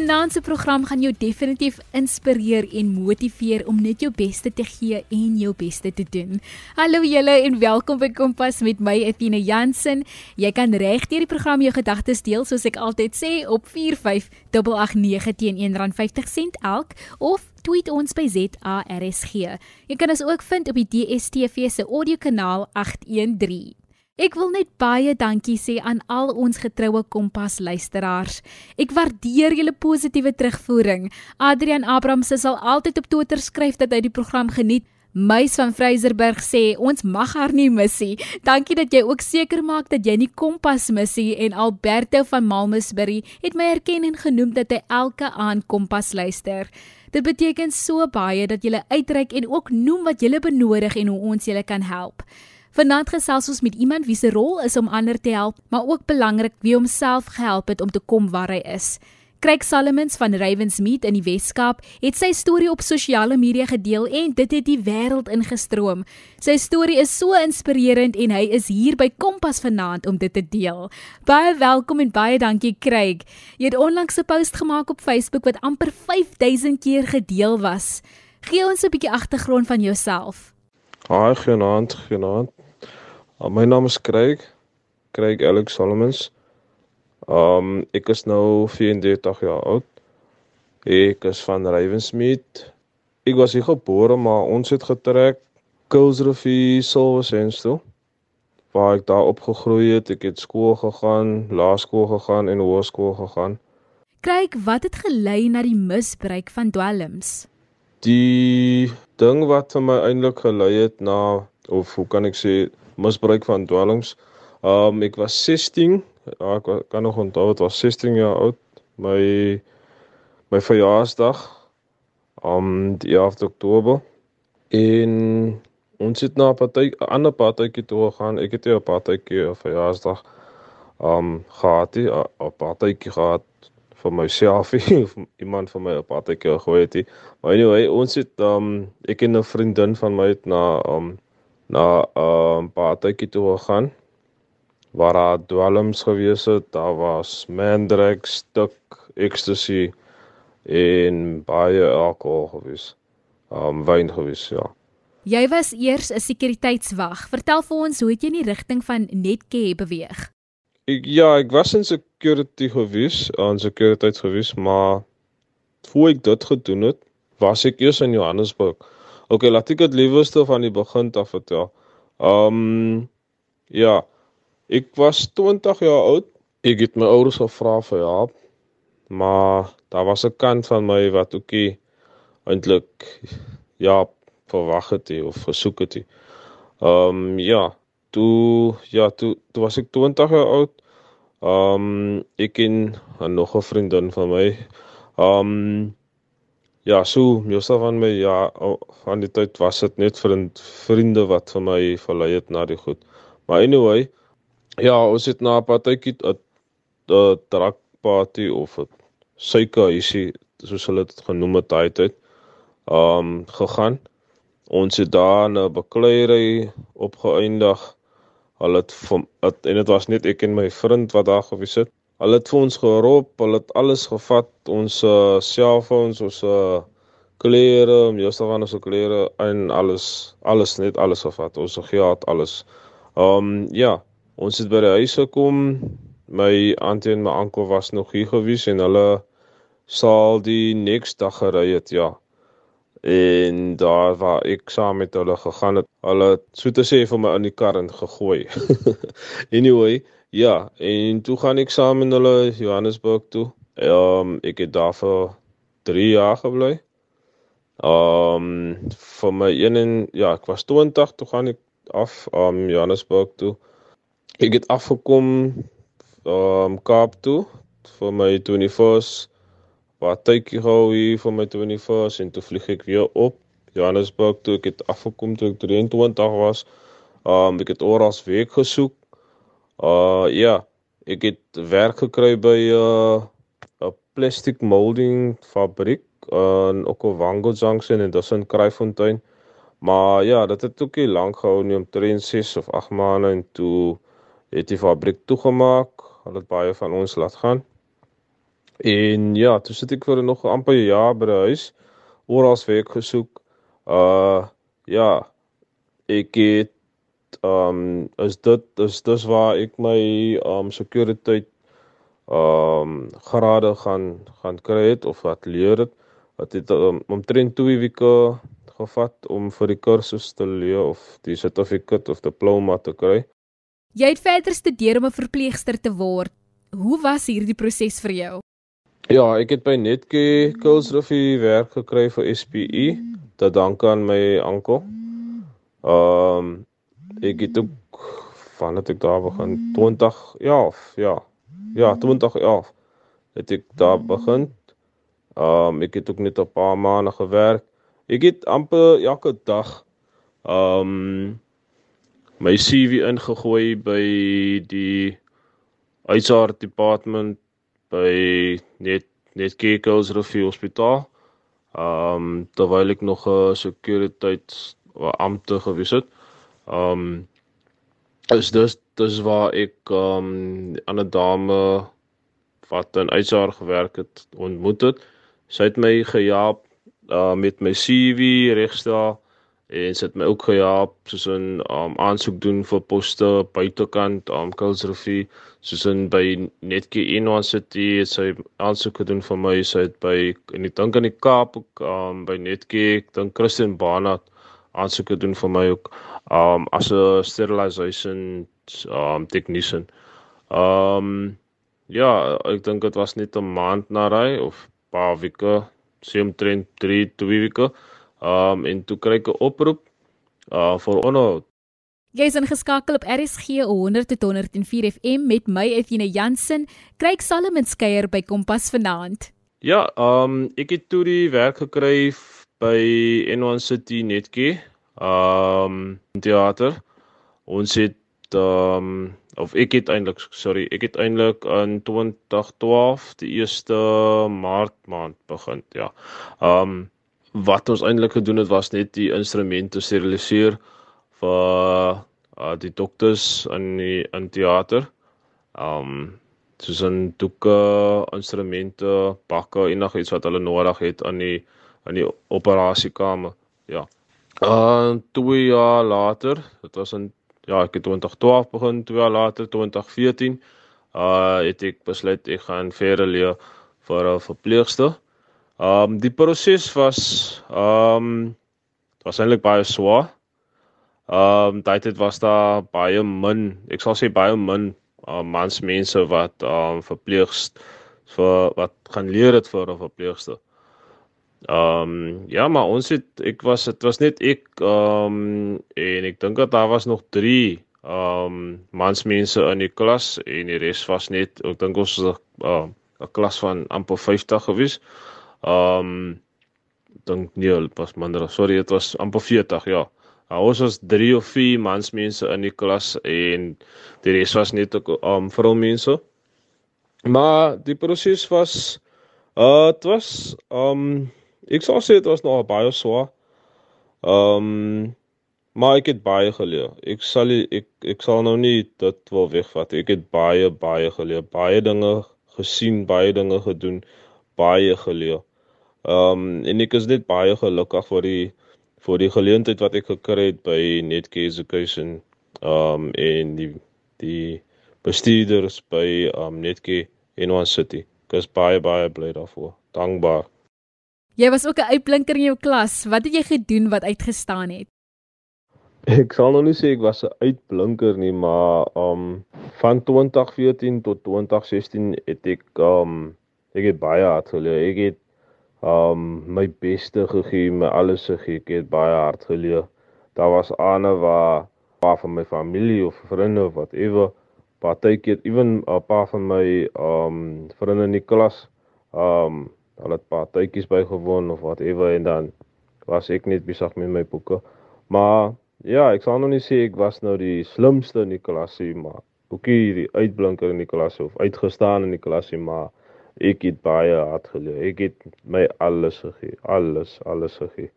Vanaand se program gaan jou definitief inspireer en motiveer om net jou beste te gee en jou beste te doen. Hallo julle en welkom by Kompas met my Etienne Jansen. Jy kan reg deur die program jou gedagtes deel soos ek altyd sê op 45889 teen R1.50 elk of tweet ons by ZARSG. Jy kan ons ook vind op die DSTV se audiokanaal 813. Ek wil net baie dankie sê aan al ons getroue Kompas luisteraars. Ek waardeer julle positiewe terugvoering. Adrian Abrams sal altyd op Twitter skryf dat hy die program geniet. Meis van Freyserberg sê ons mag haar nie missie. Dankie dat jy ook seker maak dat jy nie Kompas missie en Alberto van Malmesbury het my erken en genoem dat hy elke aand Kompas luister. Dit beteken so baie dat jy uitreik en ook noem wat jy benodig en hoe ons julle kan help. Vanaand gesels ons met iemand wie se rol is om ander te help, maar ook belangrik wie homself gehelp het om te kom waar hy is. Craig Solomons van Ravensmeet in die Weskaap het sy storie op sosiale media gedeel en dit het die wêreld ingestroom. Sy storie is so inspirerend en hy is hier by Kompas vanaand om dit te deel. Baie welkom en baie dankie Craig. Jy het onlangs 'n post gemaak op Facebook wat amper 5000 keer gedeel was. Gee ons 'n bietjie agtergrond van jouself. Haai, goeienaand, goeienaand. Uh, my naam is Craig, Craig Alex Solomons. Um ek is nou 34 jaar oud. Ek is van Ravensmeet. Ek was hier gebore, maar ons het getrek Kuilsrivier, Silversands toe. Waar ek daar opgegroei het. Ek het skool gegaan, laerskool gegaan en hoërskool gegaan. Kyk, wat het gelei na die misbruik van dwelms? Die ding wat vir my eintlik gelei het na of hoe kan ek sê misbruik van dwelms. Um ek was 16, ja, ek kan nog onthou dit was 16 jaar oud. My my verjaarsdag om die 11 Oktober in ons het na 'n party 'n ander partytjie toe gegaan. Ek het 'n partytjie op verjaarsdag um gehad, 'n partytjie gehad vir myself of iemand van my op partytjie gegooi het. Maar anyway, ons het um ek en 'n vriendin van my het na um na 'n um, partytjie toe gegaan waar daar dwelms gewees het. Daar was mandrake, stuk, ecstasy en baie alkohol gewees. Um wyn gewees, ja. Jy was eers 'n sekuriteitswag. Vertel vir ons hoe het jy in die rigting van Netcare beweeg? Ek ja, ek was in security gewees, aan sekuriteit gewees, maar voor ek dit gedoen het, was ek eers in Johannesburg. OK, laat ek dit liewerste van die begin af vertel. Um ja, ek was 20 jaar oud. Ek het my ouers gevra vir hulp. Maar daar was 'n kant van my wat ookie eintlik ja, verwag het of versoek het. Um ja, toe ja, toe toe was ek 20 jaar oud. Um ek en nog 'n vriendin van my. Um Ja, so, meestal van my ja, van die tyd was dit net vriend, vriende wat vir my verlei het na die goed. Maar anyway, ja, ons het na 'n partytjie 'n drug party of 'n suiker isie, soos hulle dit genoem het daai tyd, um gegaan. Ons het daar 'n bakleierery opgeëindig. Hulle het van en dit was net ek en my vriend wat daar gewees het. Hulle het ons gerop, hulle het alles gevat, ons uh, selfoons, ons uh, klere, meestal van ons klere en alles, alles net alles gevat. Ons geld, alles. Um ja, ons het by die huis gekom. My auntie en my oom was nog hier gewees en hulle sal die next dag gery het, ja. En daar waar ek saam met hulle gegaan het, hulle so te sê vir my in die kar in gegooi. anyway, Ja, en toe gaan ek saam met hulle Johannesburg toe. Ehm um, ek het daar vir 3 jaar gebly. Ehm um, vir my een en ja, ek was 20 toe gaan ek af um Johannesburg toe. Ek het afgekom ehm um, Kaap toe vir my 21st. Wat tydjie gehou hier vir my 21st en toe vlieg ek weer op Johannesburg toe. Ek het afgekom toe ek 23 was. Ehm um, ek het oral werk gesoek Uh ja, ek het werk gekry by 'n uh, 'n plastic molding fabriek in Okavango Junction en dis in Kraaifontein. Maar ja, dit het ook nie lank gehou nie om 36 of 8 maande en toe het die fabriek toegemaak. Hulle het baie van ons laat gaan. En ja, toe sit ek vir nog amper 'n jaar by die huis oral werk gesoek. Uh ja, ek het um is dit is dis waar ek my um sekuriteit um grade gaan gaan kry het of wat leer het. Wat het um, omtrent 2 weke gevat om vir die kursus te leer of die sertifikaat of diploma te kry. Jy het verder studeer om 'n verpleegster te word. Hoe was hierdie proses vir jou? Ja, ek het by Netke Kuilsriffie werk gekry vir SPE. Dit dank aan my oom. Ehm um, ek het ook van het ek daar begin 20 ja, ja. Ja, 2011 het ek daar begin. Ehm um, ek het ook net 'n paar maande gewerk. Ek het amper elke dag um, my CV ingegooi by die HR department by net net Kekels Rivie Hospitaal. Um, terwyl ek nog 'n sekuriteits ampte gewees het. Ehm um, is dus dis waar ek ehm um, 'n ander dame wat in HR gewerk het ontmoet het. Sy het my gehelp uh, met my CV regstel en sit my ook gehelp soos 'n um, aansoek doen vir poste buitekant um, Kulsrofie soos in by Netke City het sy aansoek gedoen vir my sy het by en ek dink aan die Kaap ook um, by Netke ek dink Christian Barnard aansoek gedoen vir my ook um, as 'n sterilization um, technician. Um ja, ek dink dit was net 'n maand na ry of paar weke, sien trend 3 2 weke. Um en toe kry ek 'n oproep uh vir onderhoud. Jy is ingeskakel op RSG 100.104 FM met my Etienne Jansen. Kryk Salomon skeuier by Kompas vanaand. Ja, um ek het toe die werk gekry by N1 City Netke. Um teater. Ons het um of ek het eintlik sorry, ek het eintlik in 2012 die 1 Maart maand begin, ja. Um wat ons eintlik gedoen het was net die instrumente steriliseer vir uh, die dokters in die in teater. Um soos 'n doeke, instrumente, bakke, enigiets wat hulle nodig het aan die aan die operasiekamer. Ja. Uh 2 jaar later, dit was in ja, ek het 2012 begin, 2 jaar later 2014, uh het ek besluit ek gaan verder leer vir 'n verpleegster. Um, die proses was um, was eintlik baie swaar. Um, daai tyd was daar baie min, ek sal sê baie min uh, mans mense wat um, verpleegs vir wat gaan leer dit vir 'n verpleegster. Ehm um, ja, maar ons het ek was dit was net ek ehm um, en ek dink dat daar was nog 3 ehm um, mans mense in die klas en die res was net ek dink ons was 'n uh, 'n klas van amper 50 gewees. Ehm um, dink nee, dit was minder. Sorry, dit was amper 40, ja. Nou, ons was 3 of 4 mans mense in die klas en die res was net ehm um, vroumense. Maar die proses was uh dit was ehm um, ek sou sê dit was nog baie swaar. Ehm um, maar ek het baie geleer. Ek sal ek ek sal nou nie dit wil wegvat. Ek het baie baie geleer, baie dinge gesien, baie dinge gedoen, baie geleer. Ehm um, en ek is net baie gelukkig vir die vir die geleentheid wat ek gekry het by Netke Education ehm um, en die die bestuurders by ehm um, Netke in One City. Ek is baie baie bly daarvoor. Dankbaar. Jy was ook 'n uitblinker in jou klas. Wat het jy gedoen wat uitgestaan het? Ek sal nou nie sê ek was 'n uitblinker nie, maar um, van 2014 tot 2016 het ek um, ek het baie hard geleer. Ek het um my beste gegee, my alles gegee. Ek het baie hard geleer. Daar was ander waar paar van my familie of vriende of whatever, partykeer ewen 'n paar van my um vriende in die klas um hulle het partytjies bygewoon of whatever en dan was ek net besig met my boeke. Maar ja, ek sal nog nie sê ek was nou die slimste in die klasie, maar ookie die uitblinker in die klas of uitgestaan in die klasie, maar ek het baie hard geleer. Ek het my alles gegee, alles, alles gegee.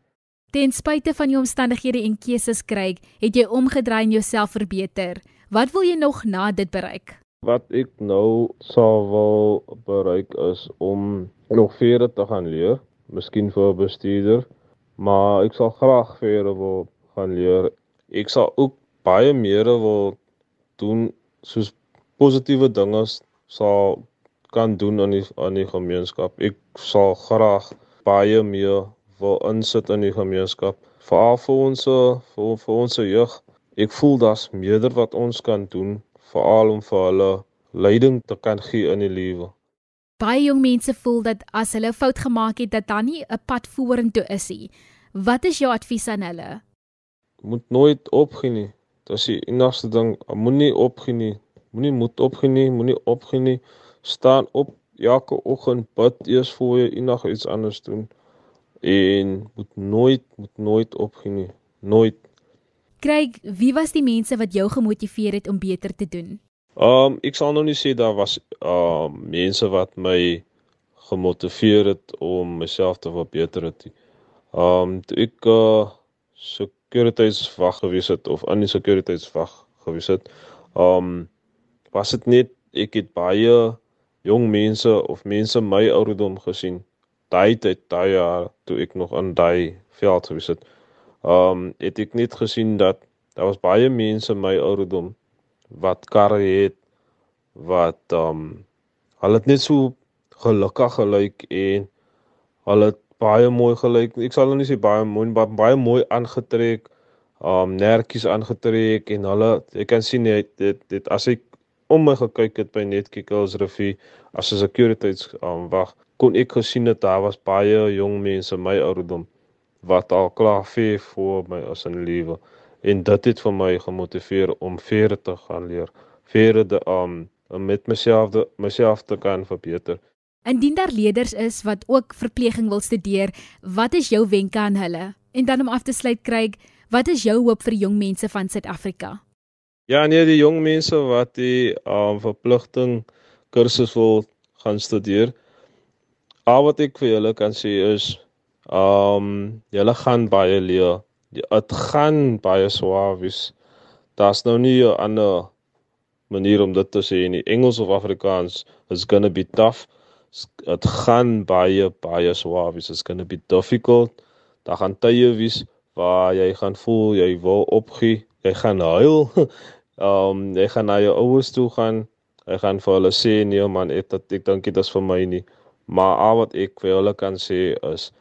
Ten spyte van jou omstandighede en keuses kry, het jy omgedraai en jouself verbeter. Wat wil jy nog na dit bereik? Wat ek nou sal wil bereik is om nog verder te gaan leer, miskien vir 'n bestuurder, maar ek sal graag verder wil gaan leer. Ek sal ook baie meer wil doen soos positiewe dinge sal kan doen aan die aan die gemeenskap. Ek sal graag baie meer wil insit in die gemeenskap, veral vir ons vir, vir ons jeug. Ek voel daar's meer wat ons kan doen, veral om vir hulle leiding te kan gee in die lewe. Baie jong mense voel dat as hulle fout gemaak het, dat daar nie 'n pad vorentoe is nie. Wat is jou advies aan hulle? Moet nooit opgee nie. Dit is die enigste ding, moenie opgee nie. Moenie moed opgee nie, moenie opgee nie. Staan op elke oggend, bid eers voor jy enigiets anders doen en moet nooit moet nooit opgee nie. Nooit. Kryg, wie was die mense wat jou gemotiveer het om beter te doen? Um, ek sal nou nie sê daar was um, mense wat my gemotiveer het om myself te verbeter het. Um, ek uh sekuriteitswag gewees het of in die sekuriteitswag gewees het. Um, was dit net ek het baie jong mense of mense my ouderdom gesien daai tyd daai jaar toe ek nog in daai veld gewees het. Um het ek net gesien dat daar was baie mense my ouderdom wat karre het wat um hulle het net so gelukkig gelyk en hulle het baie mooi gelyk. Ek sal nou nie sê baie mooi, maar baie mooi aangetrek, um nertjies aangetrek en hulle ek kan sien dit dit, dit as ek om my gekyk het by Netkickers Revue as 'n securities um wag kon ek gesien dat daar was baie jong mense my ouderdom wat al klaar vir voor my as in lewe en dit het vir my gemotiveer om verder te gaan leer verder um, om met myself de, myself te kan verbeter Indien daar leerders is wat ook verpleging wil studeer, wat is jou wenke aan hulle? En dan om af te sluit kry, wat is jou hoop vir jong mense van Suid-Afrika? Ja, nee, die jong mense wat die um, verpligting kursus wil gaan studeer, Al wat ek vir julle kan sê is um julle gaan baie leer. Dit gaan baie swaar wees. Daar's nou nie 'n ander manier om dit te sê in Engels of Afrikaans. It's going to be tough. Dit gaan baie baie swaar wees. It's going to be difficult. Daar gaan tye wees waar jy gaan voel jy wil opgee. Jy gaan huil. um jy gaan na jou ouers toe gaan. Jy gaan vir hulle sê nee man, ek ek dink dit is vir my nie. Maar al wat ek vir julle kan sê is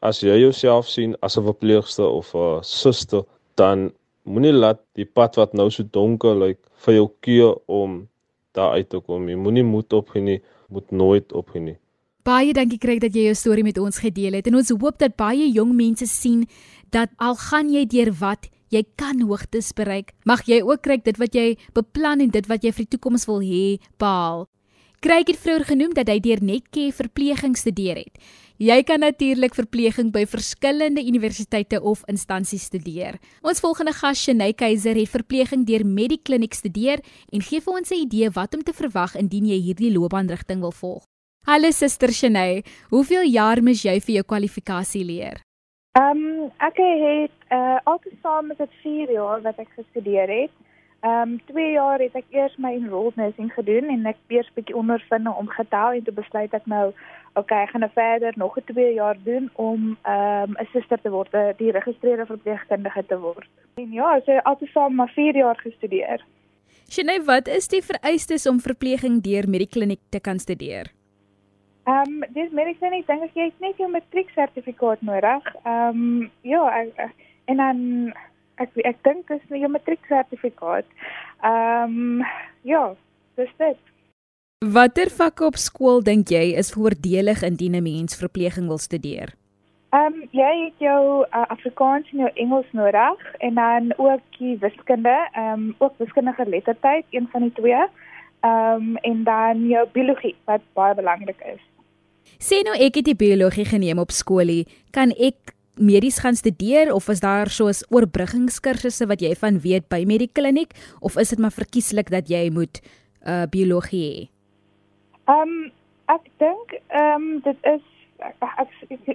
as jy jouself sien as 'n verpleegster of 'n suster, dan moenie laat die pad wat nou so donker lyk vir jou keer om daar uit te kom. Jy moenie moed opgee nie, moet nooit opgee nie. Baie dankie kry dat jy jou storie met ons gedeel het en ons hoop dat baie jong mense sien dat al gaan jy deur wat jy kan hoogtes bereik, mag jy ook kry dit wat jy beplan en dit wat jy vir die toekoms wil hê, behaal. Kryk het vroeër genoem dat hy deur Netcare verpleging studeer het. Jy kan natuurlik verpleging by verskillende universiteite of instansies studeer. Ons volgende gas, Shanay Keiser, het verpleging deur Mediclinic studeer en gee vir ons 'n idee wat om te verwag indien jy hierdie loopbaanrigting wil volg. Hallo suster Shanay, hoeveel jaar mis jy vir jou kwalifikasie leer? Ehm um, ek het uh altesaam met dit 4 jaar wat ek gestudeer het. Ehm um, 2 jaar het ek eers my enrolled nursing gedoen en ek eers bietjie ondervinding omgetel en toe besluit ek nou okay, ek gaan nou verder nog 'n 2 jaar doen om ehm um, 'n suster te word, eh, die geregistreerde verpleegkundige te word. En ja, so altesaam maar 4 jaar gestudeer. Sjenay, wat is die vereistes om verpleging deur Medikliniek te kan studeer? Ehm um, dis Medikliniek dink ek jy het net jou matrieksertifikaat nodig. Ehm um, ja, ek, en dan ek ek dink is nie 'n matrieksertifikaat. Ehm um, ja, dis dit. Watter vakke op skool dink jy is voordelig indien 'n mens verpleging wil studeer? Ehm um, jy het jou uh, Afrikaans en jou Engels nodig en dan ook die wiskunde, ehm um, ook wiskundige lettertyd, een van die twee. Ehm um, en dan jou biologie wat baie belangrik is. Sê nou ek het die biologie geneem op skoolie, kan ek medies gaan studeer of is daar soos oorbruggingskursusse wat jy van weet by Medikliniek of is dit maar verkieslik dat jy moet uh biologie hê? Ehm um, ek dink ehm um, dit is ek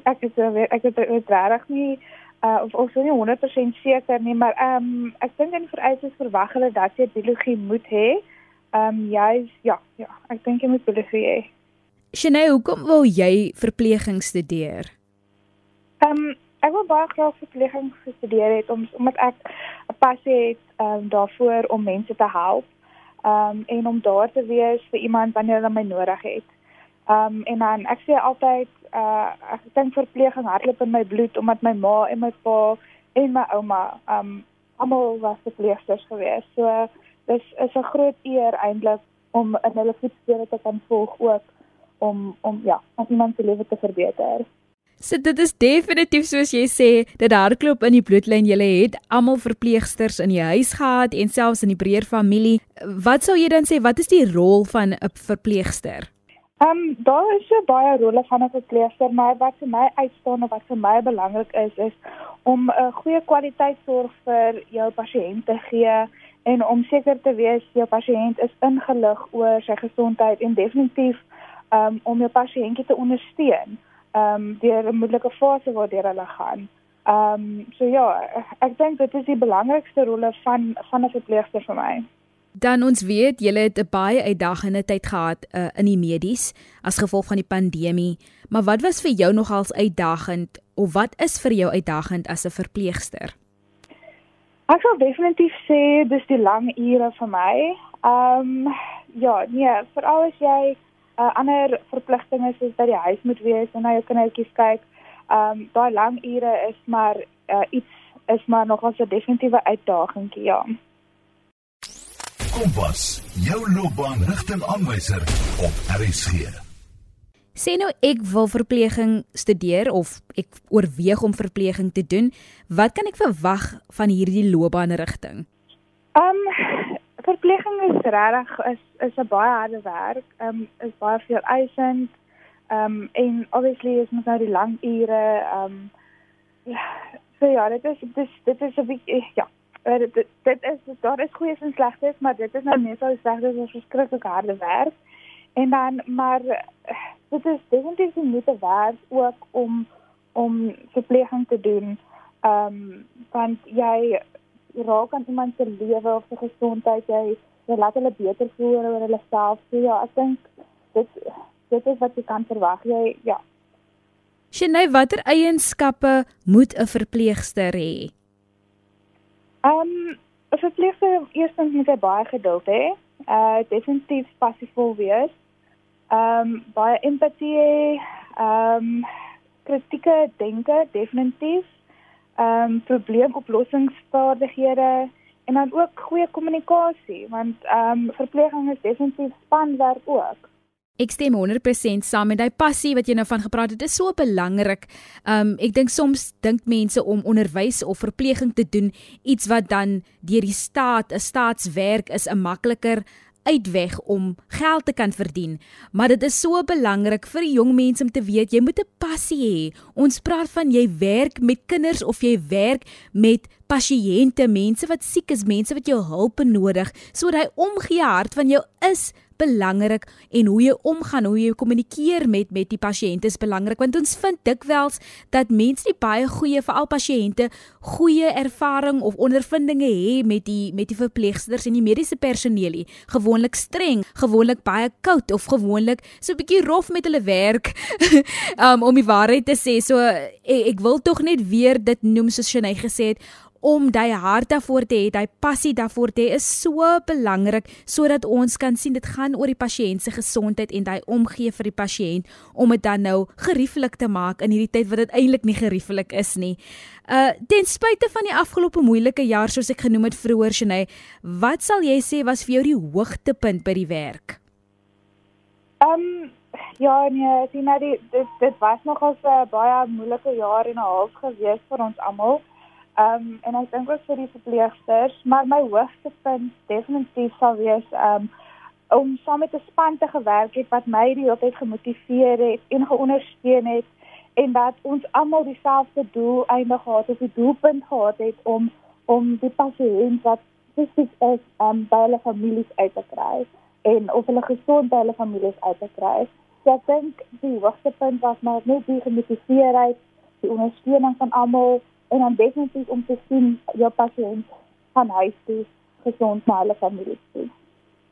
ek is ek het dit reg nie uh of of nie 100% seker nie maar ehm um, ek dink in vereistes verwag hulle dat jy biologie moet hê. Ehm um, jy ja, ja, ek dink jy moet pediatrie hê. Shanay, hoekom wil jy verpleging studeer? Ehm um, ek wil baie graag verpleging gestudeer het om omdat ek 'n passie het um, daarvoor om mense te help. Ehm um, en om daar te wees vir iemand wanneer hulle my nodig het. Ehm um, en dan ek sê altyd uh ek dink verpleging hardloop in my bloed omdat my ma en my pa en my ouma ehm um, almal was verpleegsters geweest. So dis is 'n groot eer eintlik om in hulle voetspore te kan volg ook om om ja, om iemand se lewe te verbeter. So dit is definitief soos jy sê, dit hardloop in die bloedlyn. Jy het almal verpleegsters in die huis gehad en selfs in die breër familie. Wat sou jy dan sê wat is die rol van 'n verpleegster? Ehm um, daar is so baie rolle van 'n verpleegster, maar wat vir my uitstaan of wat vir my belangrik is, is om 'n goeie kwaliteit sorg vir jou pasiënt te gee en om seker te wees jou pasiënt is ingelig oor sy gesondheid en definitief um, om jou pasiëntjie te ondersteun um deur 'n moeilike fase waardeur hulle gaan. Um so ja, ek dink dit is die belangrikste rolle van van 'n verpleegster vir my. Dan ons weet julle het 'n baie uitdagende tyd gehad uh, in die medies as gevolg van die pandemie, maar wat was vir jou nogals uitdagend of wat is vir jou uitdagend as 'n verpleegster? Ek sal definitief sê dis die lang ure vir my. Ehm um, ja, nee, veral as jy uh, ander verpligtinge soos by die huis moet wees en na jou kindertjies kyk. Ehm um, daai lang ure is maar uh, iets is maar nog 'n definitiewe uitdaging, ja. Kompas, jou loopbaanrigtingaanwyser op RSG. Sê nou ek wil verpleging studeer of ek oorweeg om verpleging te doen, wat kan ek verwag van hierdie loopbaanrigting? Um verpleging is regtig is is 'n baie harde werk. Um is baie veel eisend. Um en obviously is mens nou die lang ure. Um ja, so ja, dit is dit is dit is 'n bietjie ja. Dit dit is daar is goeie en slegtes, maar dit is nou net so sleg dat dit verskriklik harde werk. En dan maar dit is definitief die moeite werd ook om om verpleging te doen. Ehm um, want jy raak aan iemand se lewe of se gesondheid, jy jy laat hulle beter voel oor hulle self. So ja, ek dink dit dit is wat jy kan verwag. Jy ja. Sjenay, watter eienskappe moet 'n verpleegster hê? Ehm um, 'n verpleegster eerstens moet hy baie geduld hê. Uh definitief passievol wees Ehm um, baie empatie, ehm um, kritieke denke definitief. Ehm um, probleemoplossingsvaardighede en dan ook goeie kommunikasie want ehm um, verpleging is definitief spanwerk ook. Ek stem 100% saam met daai passie wat jy nou van gepraat het. Dit is so belangrik. Um ek dink soms dink mense om onderwys of verpleging te doen iets wat dan deur die staat 'n staatswerk is 'n makliker uitweg om geld te kan verdien, maar dit is so belangrik vir jong mense om te weet jy moet 'n passie hê. Ons praat van jy werk met kinders of jy werk met pasiënte, mense wat siek is, mense wat jou hulp benodig. So daai omgee hart van jou is belangrik en hoe jy omgaan, hoe jy kommunikeer met met die pasiënte is belangrik want ons vind dikwels dat mense nie baie goeie veral pasiënte goeie ervaring of ondervindinge het met die met die verpleegsters en die mediese personeel nie. Gewoonlik streng, gewoonlik baie koud of gewoonlik so 'n bietjie rof met hulle werk. um, om die waarheid te sê, so ek, ek wil tog net weer dit noem soos Shanay gesê het om daai hart daarvoor te hê, daai passie daarvoor te hê is so belangrik sodat ons kan sien dit gaan oor die pasiënt se gesondheid en daai omgee vir die pasiënt om dit dan nou gerieflik te maak in hierdie tyd wat dit eintlik nie gerieflik is nie. Uh ten spyte van die afgelope moeilike jaar soos ek genoem het vroeër Shanay, wat sal jy sê was vir jou die hoogtepunt by die werk? Ehm um, ja, nee, sien nou die dit dit was nogal 'n baie moeilike jaar en 'n half gewees vir ons almal. Ehm um, en ek dink ook vir die verpleegsters, maar my hoogste punt definitief sal wees ehm um, om saam met 'n span te gewerk het wat my die hele tyd gemotiveer het en geondersteun het en dat ons almal dieselfde doel eindig gehad het, die doelpunt gehad het om om die pasiënt wat spesifiek is um, by hulle families uit te kry en of hulle gesond by hulle families uit te kry. So ek dink die hoogste punt was maar net die gemotiveerdheid, die ondersteuning van almal en dan definitief om te sien jou pasiënt van huis toe gesond na hulle familie toe.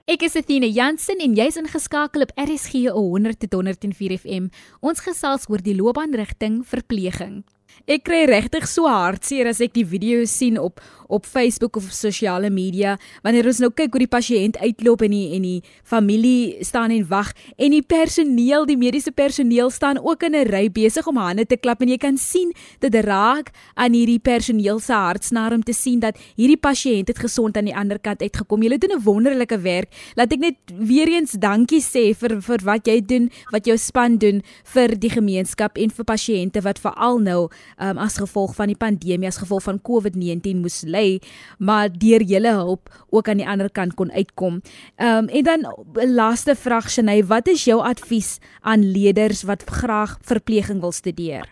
Ek is Athena Jansen en jy's ingeskakel op RSG 100 tot 104 FM. Ons gesels oor die loopbaanrigting verpleging. Ek kry regtig so hartseer as ek die video sien op op Facebook of sosiale media wanneer ons nou kyk hoe die pasiënt uitloop en die en die familie staan en wag en die personeel, die mediese personeel staan ook in 'n ry besig om hande te klap en jy kan sien dit raak aan hierdie personeel se hartsnaar om te sien dat hierdie pasiënt het gesond aan die ander kant uitgekom. Julle doen 'n wonderlike werk. Laat ek net weer eens dankie sê vir vir wat jy doen, wat jou span doen vir die gemeenskap en vir pasiënte wat veral nou um, as gevolg van die pandemie as gevolg van COVID-19 moes ly, maar deur julle hulp ook aan die ander kant kon uitkom. Ehm um, en dan 'n laaste vraag Shanay, wat is jou advies aan leerders wat graag verpleging wil studeer?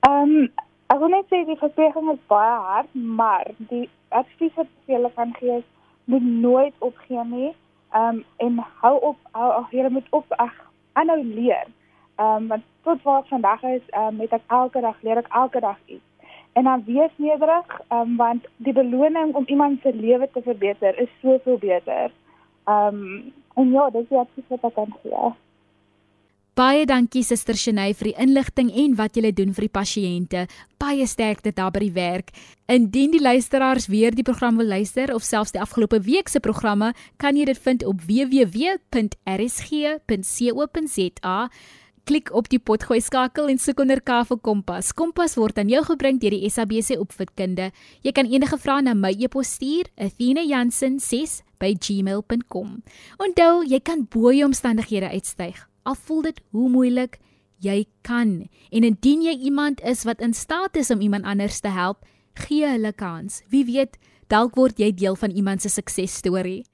Ehm um, ek wil net sê die verpleging is baie hard, maar die advies wat ek julle kan gee is moet nooit opgee nie. Ehm um, en hou op, hou, jy moet op ag aanhou leer. Ehm um, want tot waar vandag is, ehm um, met ek elke dag leer ek elke dag iets. En dan wees nederig, ehm um, want die beloning om iemand se lewe te verbeter is soveel beter. Ehm um, en ja, dis wat ek wat kan gee. Baie dankie Suster Shanay vir die inligting en wat julle doen vir die pasiënte. Baie sterkte daar by die werk. Indien die luisteraars weer die program wil luister of selfs die afgelope week se programme, kan jy dit vind op www.rsg.co.za klik op die potgooi skakel en soek onder K vir Kompas. Kompas word aan jou gebring deur die SABC Opvoedkunde. Jy kan enige vrae na my e-pos stuur, athenajansen6@gmail.com. Onthou, jy kan bo jou omstandighede uitstyg. Al voel dit hoe moeilik, jy kan. En indien jy iemand is wat in staat is om iemand anders te help, gee hulle kans. Wie weet, dalk word jy deel van iemand se suksesstorie.